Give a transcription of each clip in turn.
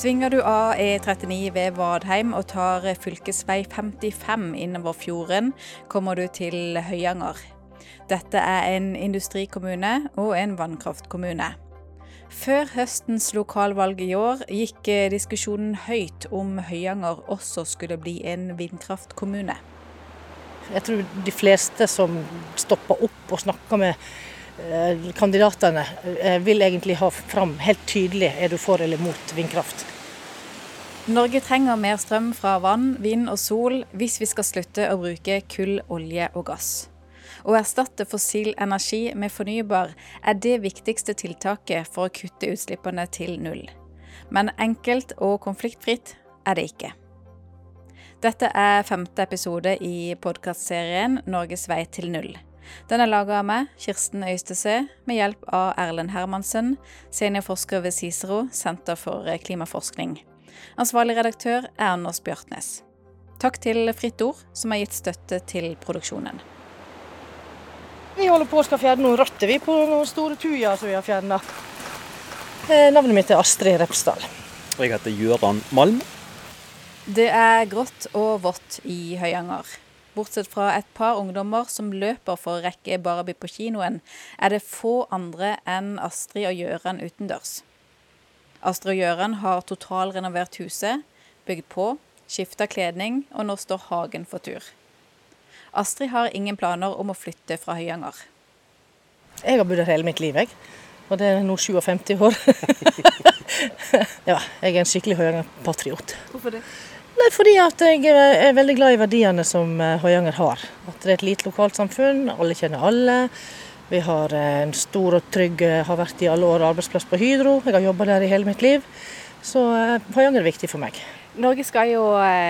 Svinger du av E39 ved Vadheim og tar fylkesvei 55 innover fjorden, kommer du til Høyanger. Dette er en industrikommune og en vannkraftkommune. Før høstens lokalvalg i år gikk diskusjonen høyt om Høyanger også skulle bli en vindkraftkommune. Jeg tror de fleste som stopper opp og snakker med kandidatene, eh, vil egentlig ha fram helt tydelig er du for eller mot vindkraft. Norge trenger mer strøm fra vann, vind og sol hvis vi skal slutte å bruke kull, olje og gass. Å erstatte fossil energi med fornybar er det viktigste tiltaket for å kutte utslippene til null. Men enkelt og konfliktfritt er det ikke. Dette er femte episode i podkastserien 'Norges vei til null'. Den er laga av meg, Kirsten Øystese, med hjelp av Erlend Hermansen, seniorforsker ved Cicero, Senter for klimaforskning. Ansvarlig redaktør er Anders Bjartnes. Takk til Fritt Ord, som har gitt støtte til produksjonen. Vi holder på å skal fjerne noen rotter vi på noen store tujaer som vi har fjerna. Eh, navnet mitt er Astrid Repsdal. Jeg heter Gøran Malm. Det er grått og vått i Høyanger. Bortsett fra et par ungdommer som løper for å rekke Barbie på kinoen, er det få andre enn Astrid og Gjøran utendørs. Astrid og Gjøran har totalrenovert huset, bygd på, skifta kledning, og nå står hagen for tur. Astrid har ingen planer om å flytte fra Høyanger. Jeg har bodd her hele mitt liv, jeg. Og det er nå 57 år. ja, jeg er en skikkelig Høyanger-patriot. Hvorfor det? Fordi at jeg er veldig glad i verdiene som eh, Høyanger har. At det er et lite lokalsamfunn, alle kjenner alle. Vi har eh, en stor og trygg, eh, har vært i alle år arbeidsplass på Hydro. Jeg har jobba der i hele mitt liv. Så Høyanger er viktig for meg. Norge skal jo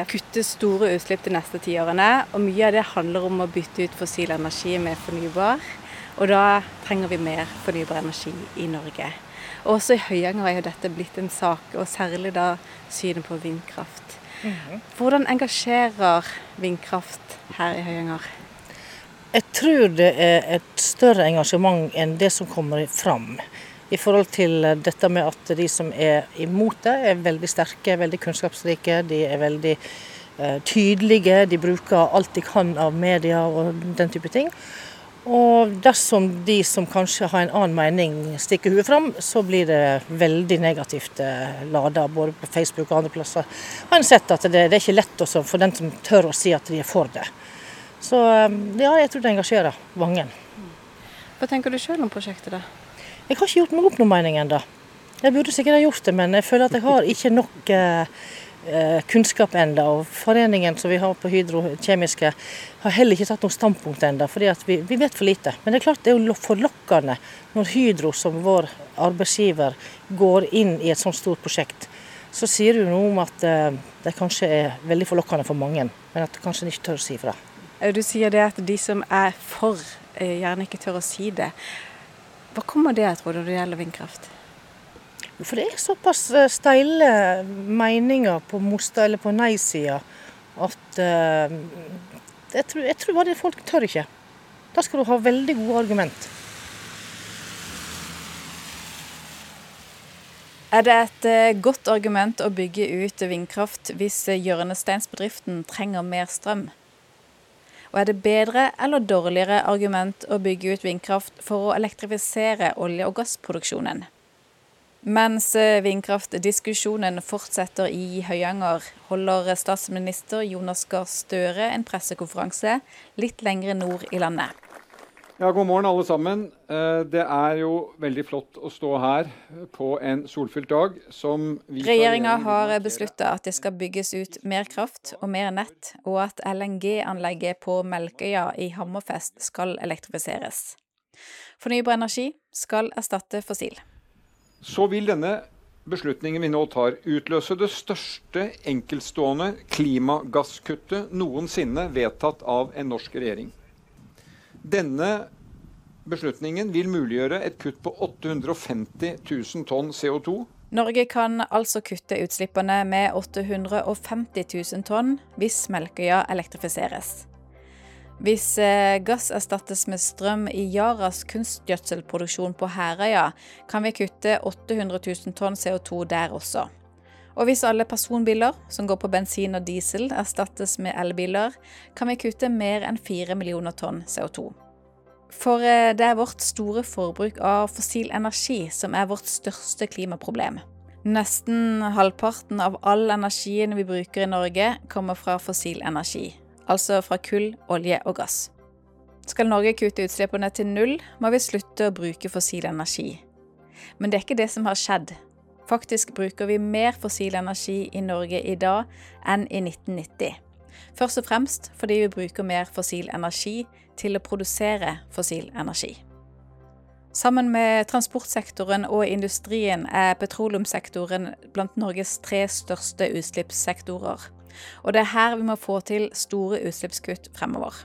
kutte store utslipp de neste tiårene, og mye av det handler om å bytte ut fossil energi med fornybar. Og da trenger vi mer fornybar energi i Norge. Og også i Høyanger er jo dette blitt en sak, og særlig da synet på vindkraft. Hvordan engasjerer vindkraft her i Høyanger? Jeg tror det er et større engasjement enn det som kommer fram. I forhold til dette med at de som er imot det, er veldig sterke, veldig kunnskapsrike. De er veldig uh, tydelige. De bruker alt de kan av media og den type ting. Og dersom de som kanskje har en annen mening stikker huet fram, så blir det veldig negativt eh, lada både på Facebook og andre plasser. Har sett at det, det er ikke lett også for den som tør å si at de er for det. Så eh, ja, jeg tror det engasjerer mange. Hva tenker du sjøl om prosjektet, da? Jeg har ikke gjort meg opp noen mening ennå. Jeg burde sikkert ha gjort det, men jeg føler at jeg har ikke nok Eh, kunnskap enda, og Foreningen som vi har på hydrokjemiske har heller ikke tatt noe standpunkt enda, fordi vi, vi, vet for lite. Men det er klart det er jo forlokkende når Hydro som vår arbeidsgiver går inn i et sånt stort prosjekt. Så sier du noe om at eh, det kanskje er veldig forlokkende for mange, men at du kanskje ikke tør å si fra. Du sier det at de som er for, gjerne ikke tør å si det. Hva kommer det av, tror du, når det gjelder vindkraft? For det er såpass eh, steile meninger på motstand- eller på nei-sida at uh, jeg, tror, jeg tror bare folk tør ikke. Da skal du ha veldig gode argument. Er det et uh, godt argument å bygge ut vindkraft hvis hjørnesteinsbedriften trenger mer strøm? Og er det bedre eller dårligere argument å bygge ut vindkraft for å elektrifisere olje- og gassproduksjonen? Mens eh, vindkraftdiskusjonen fortsetter i Høyanger, holder statsminister Jonas Gahr Støre en pressekonferanse litt lengre nord i landet. Ja, God morgen, alle sammen. Eh, det er jo veldig flott å stå her på en solfylt dag. som Regjeringa har beslutta at det skal bygges ut mer kraft og mer nett, og at LNG-anlegget på Melkøya i Hammerfest skal elektrifiseres. Fornybar energi skal erstatte fossil så vil denne beslutningen vi nå tar, utløse det største enkeltstående klimagasskuttet noensinne vedtatt av en norsk regjering. Denne beslutningen vil muliggjøre et kutt på 850 000 tonn CO2. Norge kan altså kutte utslippene med 850 000 tonn hvis Melkøya elektrifiseres. Hvis eh, gass erstattes med strøm i Yaras kunstgjødselproduksjon på Herøya, kan vi kutte 800 000 tonn CO2 der også. Og hvis alle personbiler som går på bensin og diesel erstattes med elbiler, kan vi kutte mer enn 4 millioner tonn CO2. For eh, det er vårt store forbruk av fossil energi som er vårt største klimaproblem. Nesten halvparten av all energien vi bruker i Norge, kommer fra fossil energi. Altså fra kull, olje og gass. Skal Norge kutte utslippene til null, må vi slutte å bruke fossil energi. Men det er ikke det som har skjedd. Faktisk bruker vi mer fossil energi i Norge i dag enn i 1990. Først og fremst fordi vi bruker mer fossil energi til å produsere fossil energi. Sammen med transportsektoren og industrien er petroleumssektoren blant Norges tre største utslippssektorer. Og det er her vi må få til store utslippskutt fremover.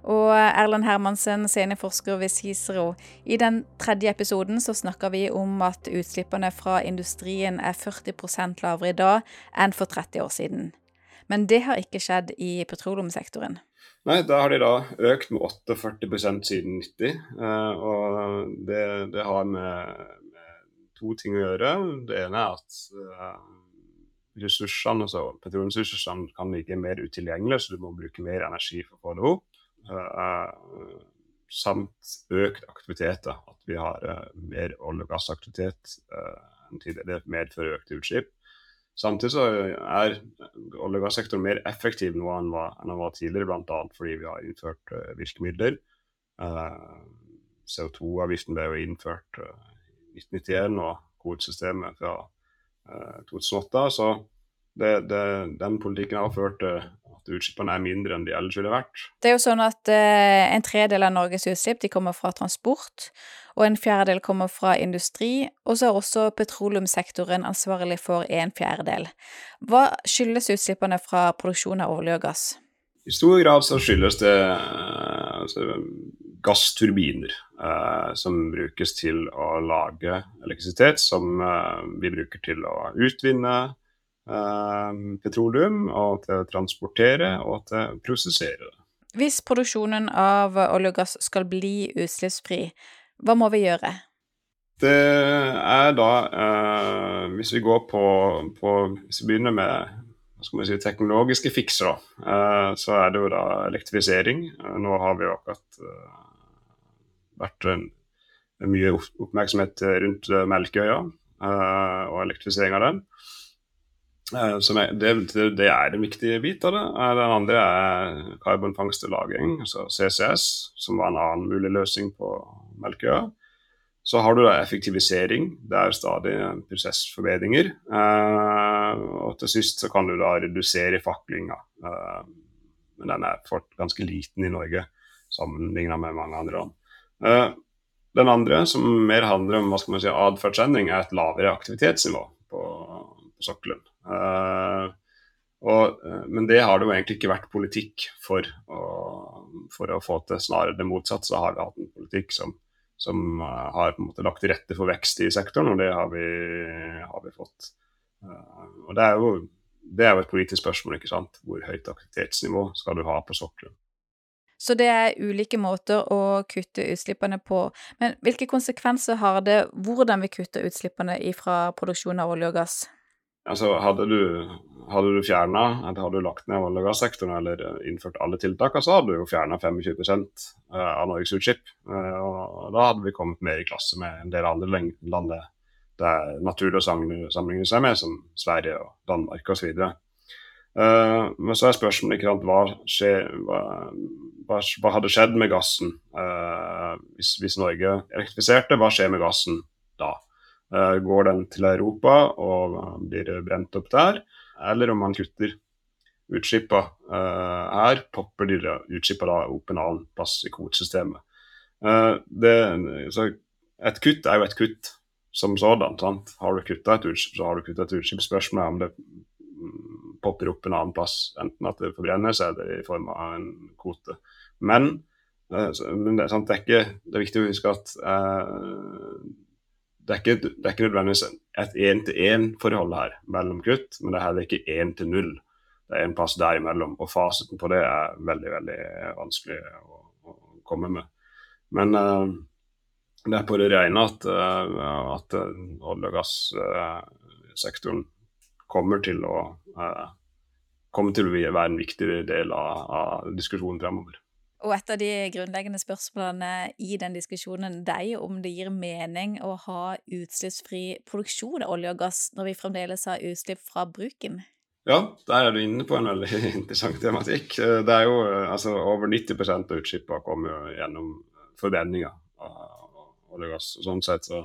Og Erlend Hermansen, seniorforsker ved Cicero. I den tredje episoden så snakker vi om at utslippene fra industrien er 40 lavere i dag enn for 30 år siden. Men det har ikke skjedd i petroleumssektoren. Nei, da har de da økt med 48% siden 90. Eh, og det, det har med, med, to ting å gjøre. Det ene er at uh, ressursene, altså petroleumsressursene kan ligge mer utilgjengelige, så du må bruke mer energi for å få det opp. Eh, samt økt aktivitet. At vi har uh, mer olje- og gassaktivitet uh, enn tidligere. Det medfører økte utslipp. Samtidig så er olje- og gassektoren mer effektiv nå enn den var tidligere, bl.a. fordi vi har innført virkemidler. Uh, CO2-avgiften ble jo innført i 1991, og kodesystemet fra 2008. Så det, det, den politikken har ført til at utslippene er mindre enn de ellers ville vært. Det er jo sånn at eh, en tredel av Norges utslipp de kommer fra transport, og en fjerdedel kommer fra industri, og så er også petroleumssektoren ansvarlig for en fjerdedel. Hva skyldes utslippene fra produksjon av olje og gass? I stor grad så skyldes det eh, altså, gassturbiner eh, som brukes til å lage elektrisitet, som eh, vi bruker til å utvinne Eh, petroleum, og til å transportere og til å prosessere det. Hvis produksjonen av olje og gass skal bli utslippsfri, hva må vi gjøre? Det er da, eh, hvis vi går på, på, Hvis vi begynner med si, teknologiske fikser, da, eh, så er det jo da elektrifisering. Eh, nå har vi jo akkurat vært mye oppmerksomhet rundt Melkøya eh, og elektrifisering av den. Eh, er, det, det, er en viktig bit av det. Eh, den andre er karbonfangst og -lagring, altså CCS, som var en annen mulig løsning på Melkøya. Så har du da effektivisering. Det er stadig prosessforbedringer. Eh, og til sist så kan du da redusere faklinga. Eh, men den er ganske liten i Norge sammenligna med mange andre land. Eh, den andre, som mer handler om hva skal man si, atferdsendring, er et lavere aktivitetsnivå på, på sokkelen. Uh, og, uh, men det har det jo egentlig ikke vært politikk for å, for å få til. Snarere det motsatte, så har vi hatt en politikk som, som har på en måte lagt til rette for vekst i sektoren, og det har vi, har vi fått. og det er, jo, det er jo et politisk spørsmål, ikke sant. Hvor høyt aktivitetsnivå skal du ha på sokkelen? Så det er ulike måter å kutte utslippene på. Men hvilke konsekvenser har det hvordan vi kutter utslippene fra produksjon av olje og gass? Altså, hadde du, hadde du fjerna, hadde du lagt ned olje- og gassektoren eller innført alle tiltakene, så hadde du jo fjerna 25 eh, av Norges utslipp. Eh, og da hadde vi kommet mer i klasse med en del andre land det, er naturlig å sammenligne seg med, som Sverige og Danmark osv. Uh, men så er spørsmålet ikke sant, hva, skje, hva, hva, hva, hadde skjedd med gassen uh, hvis, hvis, Norge elektrifiserte? Hva skjer med gassen da? Uh, går den til Europa og blir brent opp der, eller om man kutter uh, her, popper de utslippene opp en annen plass i kvotesystemet. Uh, et kutt er jo et kutt som sådan. Har du kutta et utslipp, så har du kutta et utslipp. Spørsmålet er om det popper opp en annen plass, enten at det forbrennes eller i form av en kvote. Men, uh, men det, det, er ikke, det, er viktig å huske at det er ikke, det er ikke nødvendigvis et én-til-én-forhold her mellom kutt, men det er heller ikke én til null. Det er en plass derimellom. Og fasiten på det er veldig veldig vanskelig å, å komme med. Men eh, det er på det rene at, uh, at olje- og gassektoren kommer til å, kommer til å være en viktig del av, av diskusjonen fremover. Og et av de grunnleggende spørsmålene i den diskusjonen det er jo om det gir mening å ha utslippsfri produksjon av olje og gass når vi fremdeles har utslipp fra bruken? Ja, der er du inne på en veldig interessant tematikk. Det er jo altså over 90% av utslippene kommer jo gjennom forbrenninga av olje og gass. Sånn sett så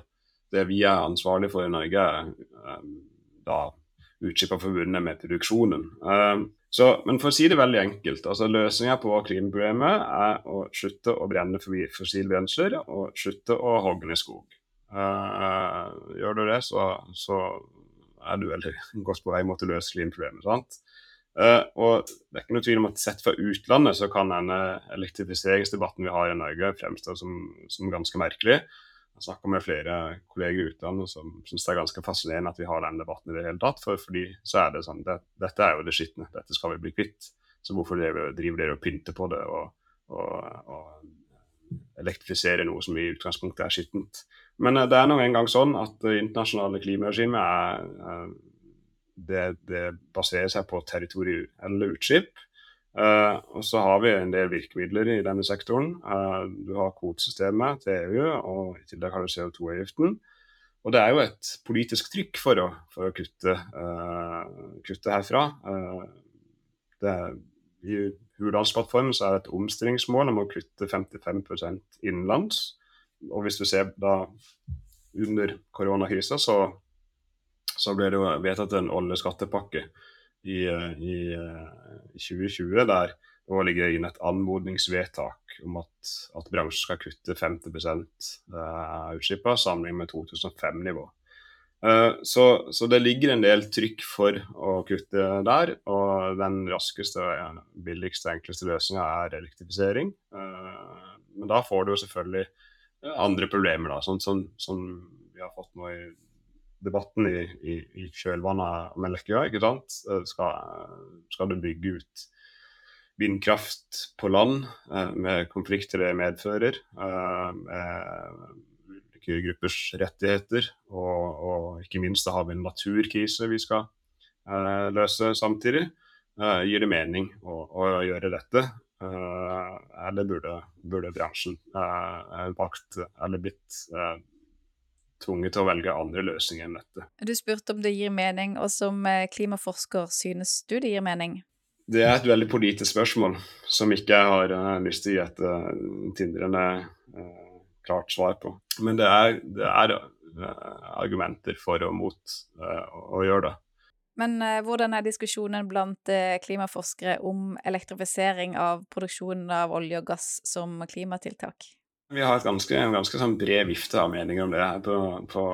det vi er ansvarlig for i Norge, er um, da utslippene forbundet med produksjonen. Um, så, men for å si det veldig enkelt, altså løsninga på klimaproblemet er å slutte å brenne fossile brensler og slutte å hogge ned skog. Uh, gjør du det, så, så, er du veldig godt på vei mot å løse klimaproblemet. Uh, og det er ikke noe tvil om at Sett fra utlandet så kan denne elektrifiseringsdebatten vi har i Norge fremstå som, som ganske merkelig. Jeg snakker med flere kolleger i utlandet som syns det er ganske fascinerende at vi har den debatten i det hele tatt. For fordi så er det sånn det, Dette er jo det skitne, dette skal vi bli kvitt. Så hvorfor driver dere og pynter på det og, og, og elektrifisere noe som i utgangspunktet er skittent? Men uh, det er nå engang sånn at det internasjonale klimaregimet er uh, det, det, baserer seg på territorielle utslipp. Uh, og så har vi en del virkemidler i denne sektoren. Uh, du har kvotesystemet til EU, og i tillegg har du CO2-avgiften. Og det er jo et politisk trykk for å, for å kutte, uh, kutte, herfra. Det, I Hurdalsplattformen er det et omstillingsmål om å kutte 55 innenlands. Og hvis du ser da under koronakrisa, så, så ble det jo vedtatt en oljeskattepakke i, i, i 2020 der det ligger inne inn et anmodningsvedtak om at, at bransjen skal kutte 50 av utslippene sammenlignet med 2005-nivå. Uh, så, så, det ligger en del trykk for å kutte der. Og den raskeste, billigste, enkleste løsninga er elektrifisering. Men da får du selvfølgelig andre problemer, da, sånn som, som vi har fått nå i debatten i, i, i kjølvannet av Melkøya. ikke sant? Eh, skal, skal, du bygge ut vindkraft på land eh, med konflikter det medfører, eh, med ulike gruppers rettigheter, og, og, ikke minst har vi en naturkrise vi skal eh, løse samtidig, eh, gir det mening å, å gjøre dette? Eh, eller burde, burde bransjen vakt eller blitt tvunget til å velge andre løsninger enn dette. Du spurte om det gir mening, og som eh, klimaforsker synes du det gir mening? Det er et veldig politisk spørsmål som ikke jeg har uh, lyst til å gi et uh, tindrende uh, klart svar på. Men det er, det er argumenter for og mot å gjøre det. Men hvordan er diskusjonen blant klimaforskere om elektrifisering av produksjonen av olje og gass som klimatiltak? Vi har ganske, en ganske sånn bred vifte av meninger om det her på, på,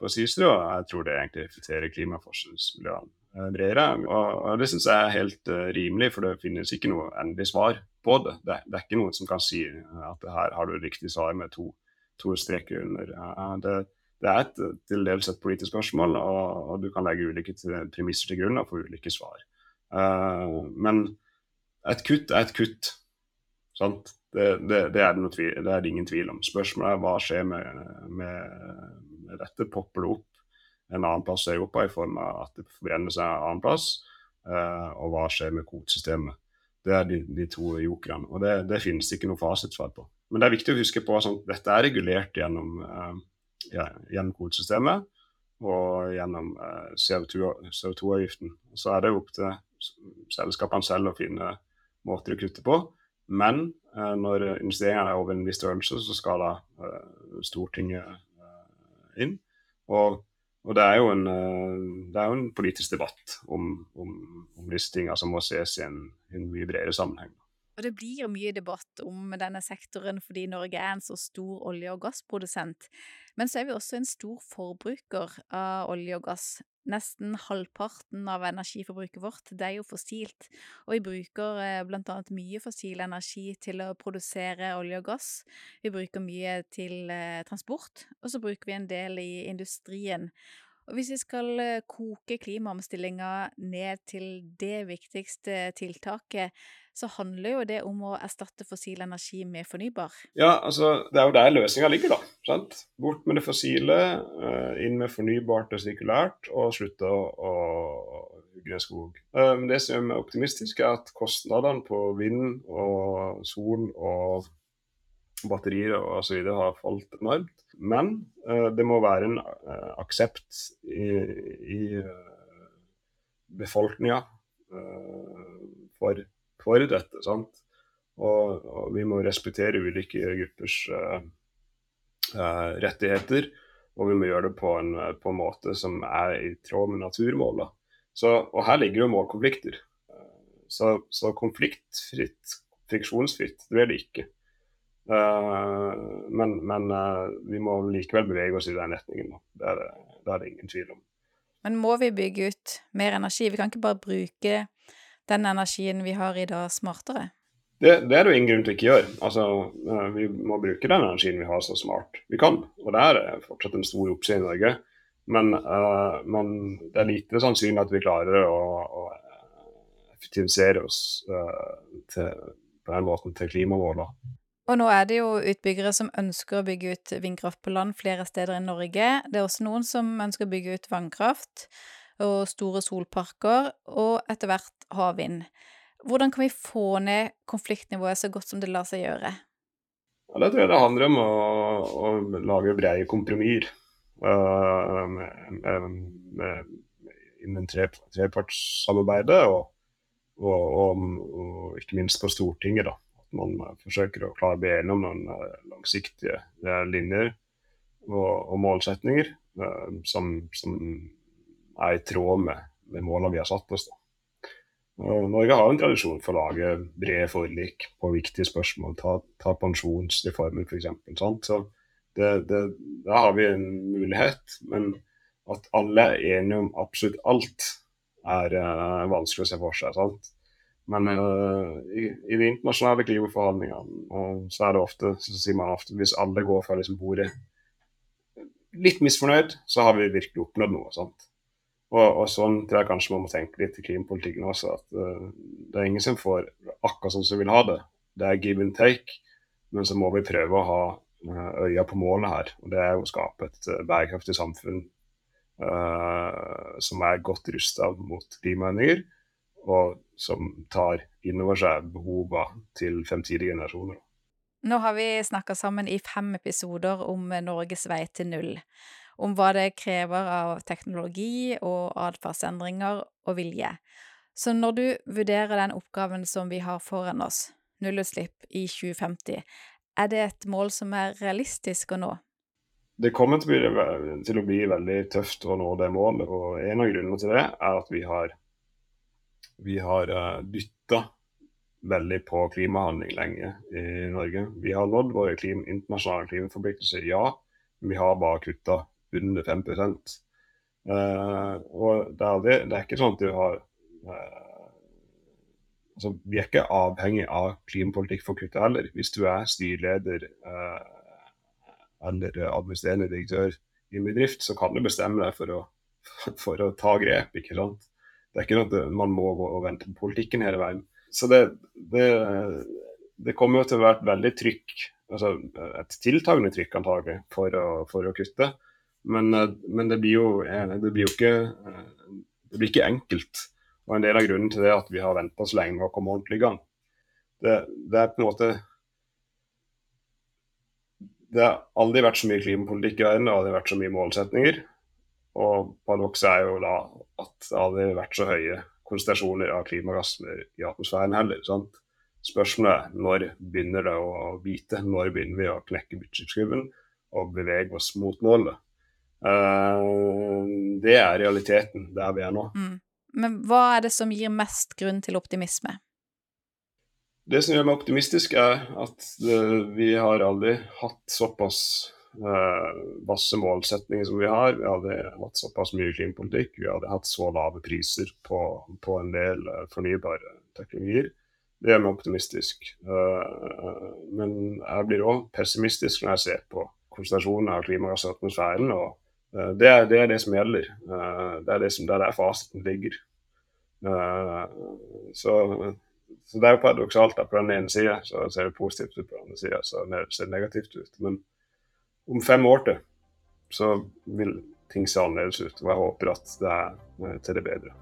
på Cicero. Jeg tror det egentlig reflekterer klimaforskningsmiljøene eh, bredere. Og, og, det syns jeg er helt uh, rimelig, for det finnes ikke noe endelig svar på det. det. Det, er ikke noen som kan si at her har du riktig svar med to, to streker under. Det, det, er et, til dels et politisk spørsmål, og, og du kan legge ulike premisser til grunn og få ulike svar. Uh, men et kutt er et kutt. Sant? Det, det, det, er det, tvil, det, er det ingen tvil om. Spørsmålet er hva skjer med, med, med, dette. Popper det opp en annen plass i Europa i form av at det forbrenner seg en annen plass? Uh, og hva skjer med kvotesystemet? Det er de, de to jokerne. Og det, finnes ikke noe fasitsvar på. Men det er viktig å huske på at sånn, dette er regulert gjennom, uh, ja, gjennom kvotesystemet og gjennom uh, CO2-avgiften. CO2 så er det opp til selskapene selv å finne måter å kutte på. Men eh, når investeringene er over en viss størrelse, så skal da eh, Stortinget eh, inn. Og, og det, er en, det, er jo en, politisk debatt om, om, om disse tingene som må ses i en, en mye bredere sammenheng. Og det blir mye debatt om denne sektoren fordi Norge er en så stor olje- og gassprodusent. Men så er vi også en stor forbruker av olje og gass. Nesten halvparten av energiforbruket vårt det er jo fossilt, og vi bruker eh, blant annet mye fossil energi til å produsere olje og gass. Vi bruker mye til eh, transport, og så bruker vi en del i industrien. Og hvis vi skal eh, koke klimaomstillinga ned til det viktigste tiltaket, så handler jo det om å erstatte fossil energi med fornybar. Ja, altså det er jo der løsninga ligger, da. sant? Bort med det fossile, eh, inn med fornybart og sirkulært, og slutte å, hugge skog. Eh, det som er optimistisk, er at kostnadene på vind og sol og batterier og osv. har falt enormt. Men uh, det må være en aksept i, i befolkninga for, for, dette. sant? Og, og, vi må respektere ulike gruppers rettigheter. Og vi må gjøre det på en, på en måte som er i tråd med naturmåla. og her ligger jo målkonflikter. Så, så konfliktfritt, friksjonsfritt, det er det ikke. Uh, men, men uh, vi må likevel bevege oss i den retningen. Det er det, det er det ingen tvil om. Men må vi bygge ut mer energi? Vi kan ikke bare bruke den energien vi har i dag, smartere? Det, det er det jo ingen grunn til å ikke gjøre. Altså, uh, vi må bruke den energien vi har så smart vi kan. Og det er fortsatt en stor oppside i Norge. Men, men, det er lite sannsynlig at vi klarer å, å effektivisere oss til, på den måten til klimamålene. Og nå er det jo utbyggere som ønsker å bygge ut vindkraft på land flere steder i Norge. Det er også noen som ønsker å bygge ut vannkraft og store solparker, og etter hvert havvind. Hvordan kan vi få ned konfliktnivået så godt som det lar seg gjøre? Ja, det tror jeg det handler om å, å lage brede kompromisser uh, innen tre, trepartssamarbeidet, og, og, og, og, ikke minst på Stortinget. da man eh, forsøker å klare å bli enige om noen eh, langsiktige eh, linjer og, og målsetninger som, som, er i tråd med, med målene vi har satt oss. Da. Norge har en tradisjon for å lage brede forlik på viktige spørsmål. Ta, ta pensjonsreformen f.eks. Så det, det, da har vi en mulighet. Men at alle er enige om absolutt alt, er uh, vanskelig å se for seg. Sant? Men uh, i, i, de internasjonale klimaforhandlingene så er det ofte, så sier man ofte hvis alle går fra liksom bordet litt misfornøyd, så har vi virkelig oppnådd noe. sant? Og, og sånn tror jeg kanskje man må tenke litt i klimapolitikken også. At uh, det er ingen som får akkurat sånn som vi vil ha det. Det er give and take. Men så må vi prøve å ha uh, øya på målet her. Og det er å skape et uh, bærekraftig samfunn som er godt rusta mot klimaendringer og som tar inn over seg behova til fremtidige generasjoner. Nå har vi snakka sammen i fem episoder om Norges vei til null. Om hva det krever av teknologi og atferdsendringer og vilje. Så når du vurderer den oppgaven som vi har foran oss, nullutslipp i 2050, er det et mål som er realistisk å nå? Det kommer til å bli, til å bli veldig tøft å nå det målet. og En av grunnene til det er at vi har vi har uh, dytta veldig på klimahandling lenge i Norge. Vi har nådd våre klima, internasjonale klimaforpliktelser, ja. Men vi har bare kutta under 5 uh, Og det er, det, er, ikke sånn at du har uh, altså, Vi er ikke avhengig av klimapolitikk for å kutte heller. Hvis du er styreleder uh, eller administrerende direktør i en bedrift, så kan du bestemme deg for å, for å ta grep. ikke sant? Det er ikke noe man må gå og vente på politikken hele veien. Så det, det, det kommer jo til å være et veldig trykk, altså et tiltagende trykk antagelig, for å, for å kutte. Men, men, det blir jo det blir jo ikke, det blir ikke enkelt. Og en del av grunnen til det er at vi har venta så lenge med å komme ordentlig i gang. Det, det, er på en måte Det har aldri vært så mye klimapolitikk i verden, det har aldri vært så mye målsetninger. Og paradokset er jo da at det aldri har vært så høye konsentrasjoner av klimagasser i atmosfæren heller. sant? Spørsmålet er når begynner det å bite? Når begynner vi å knekke utslippskurven og bevege oss mot målet? Uh, det er realiteten der vi er nå. Mm. Men hva er det som gir mest grunn til optimisme? Det som gjør meg optimistisk, er at vi har aldri hatt såpass masse eh, målsetninger som vi har. Vi hadde hatt såpass mye klimapolitikk. Vi hadde hatt så lave priser på, på en del eh, fornybare teknologier. Det gjør meg optimistisk. Eh, men jeg blir òg pessimistisk når jeg ser på konsentrasjonen av klimagasser i atmosfæren og det, er, det, er, det som gjelder. Uh, det er det som, der er fasiten ligger. så, så, det er jo paradoksalt at på den ene sida ser det positivt ut, på den andre sida ser det negativt ut. Men om fem år til så vil ting se annerledes ut, og jeg håper at det er til det bedre.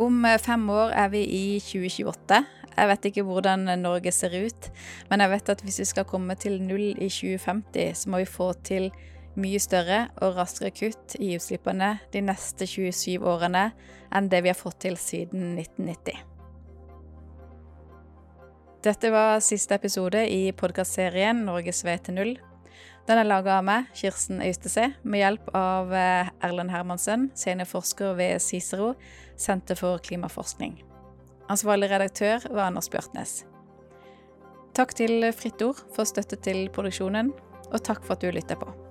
Om fem år er vi i 2028. Jeg vet ikke hvordan Norge ser ut, men jeg vet at hvis vi skal komme til null i 2050, så må vi få til mye større og raskere kutt i utslippene de neste 27 årene enn det vi har fått til siden 1990. Dette var siste episode i podkastserien Norges vei til null. Den er laga av meg, Kirsten Øystese, med hjelp av eh, Erlend Hermansen, seniorforsker ved Cicero, Senter for klimaforskning. Ansvarlig redaktør var Anders Bjørtnes. Takk til Fritt Ord for støtte til produksjonen, og takk for at du lytter på.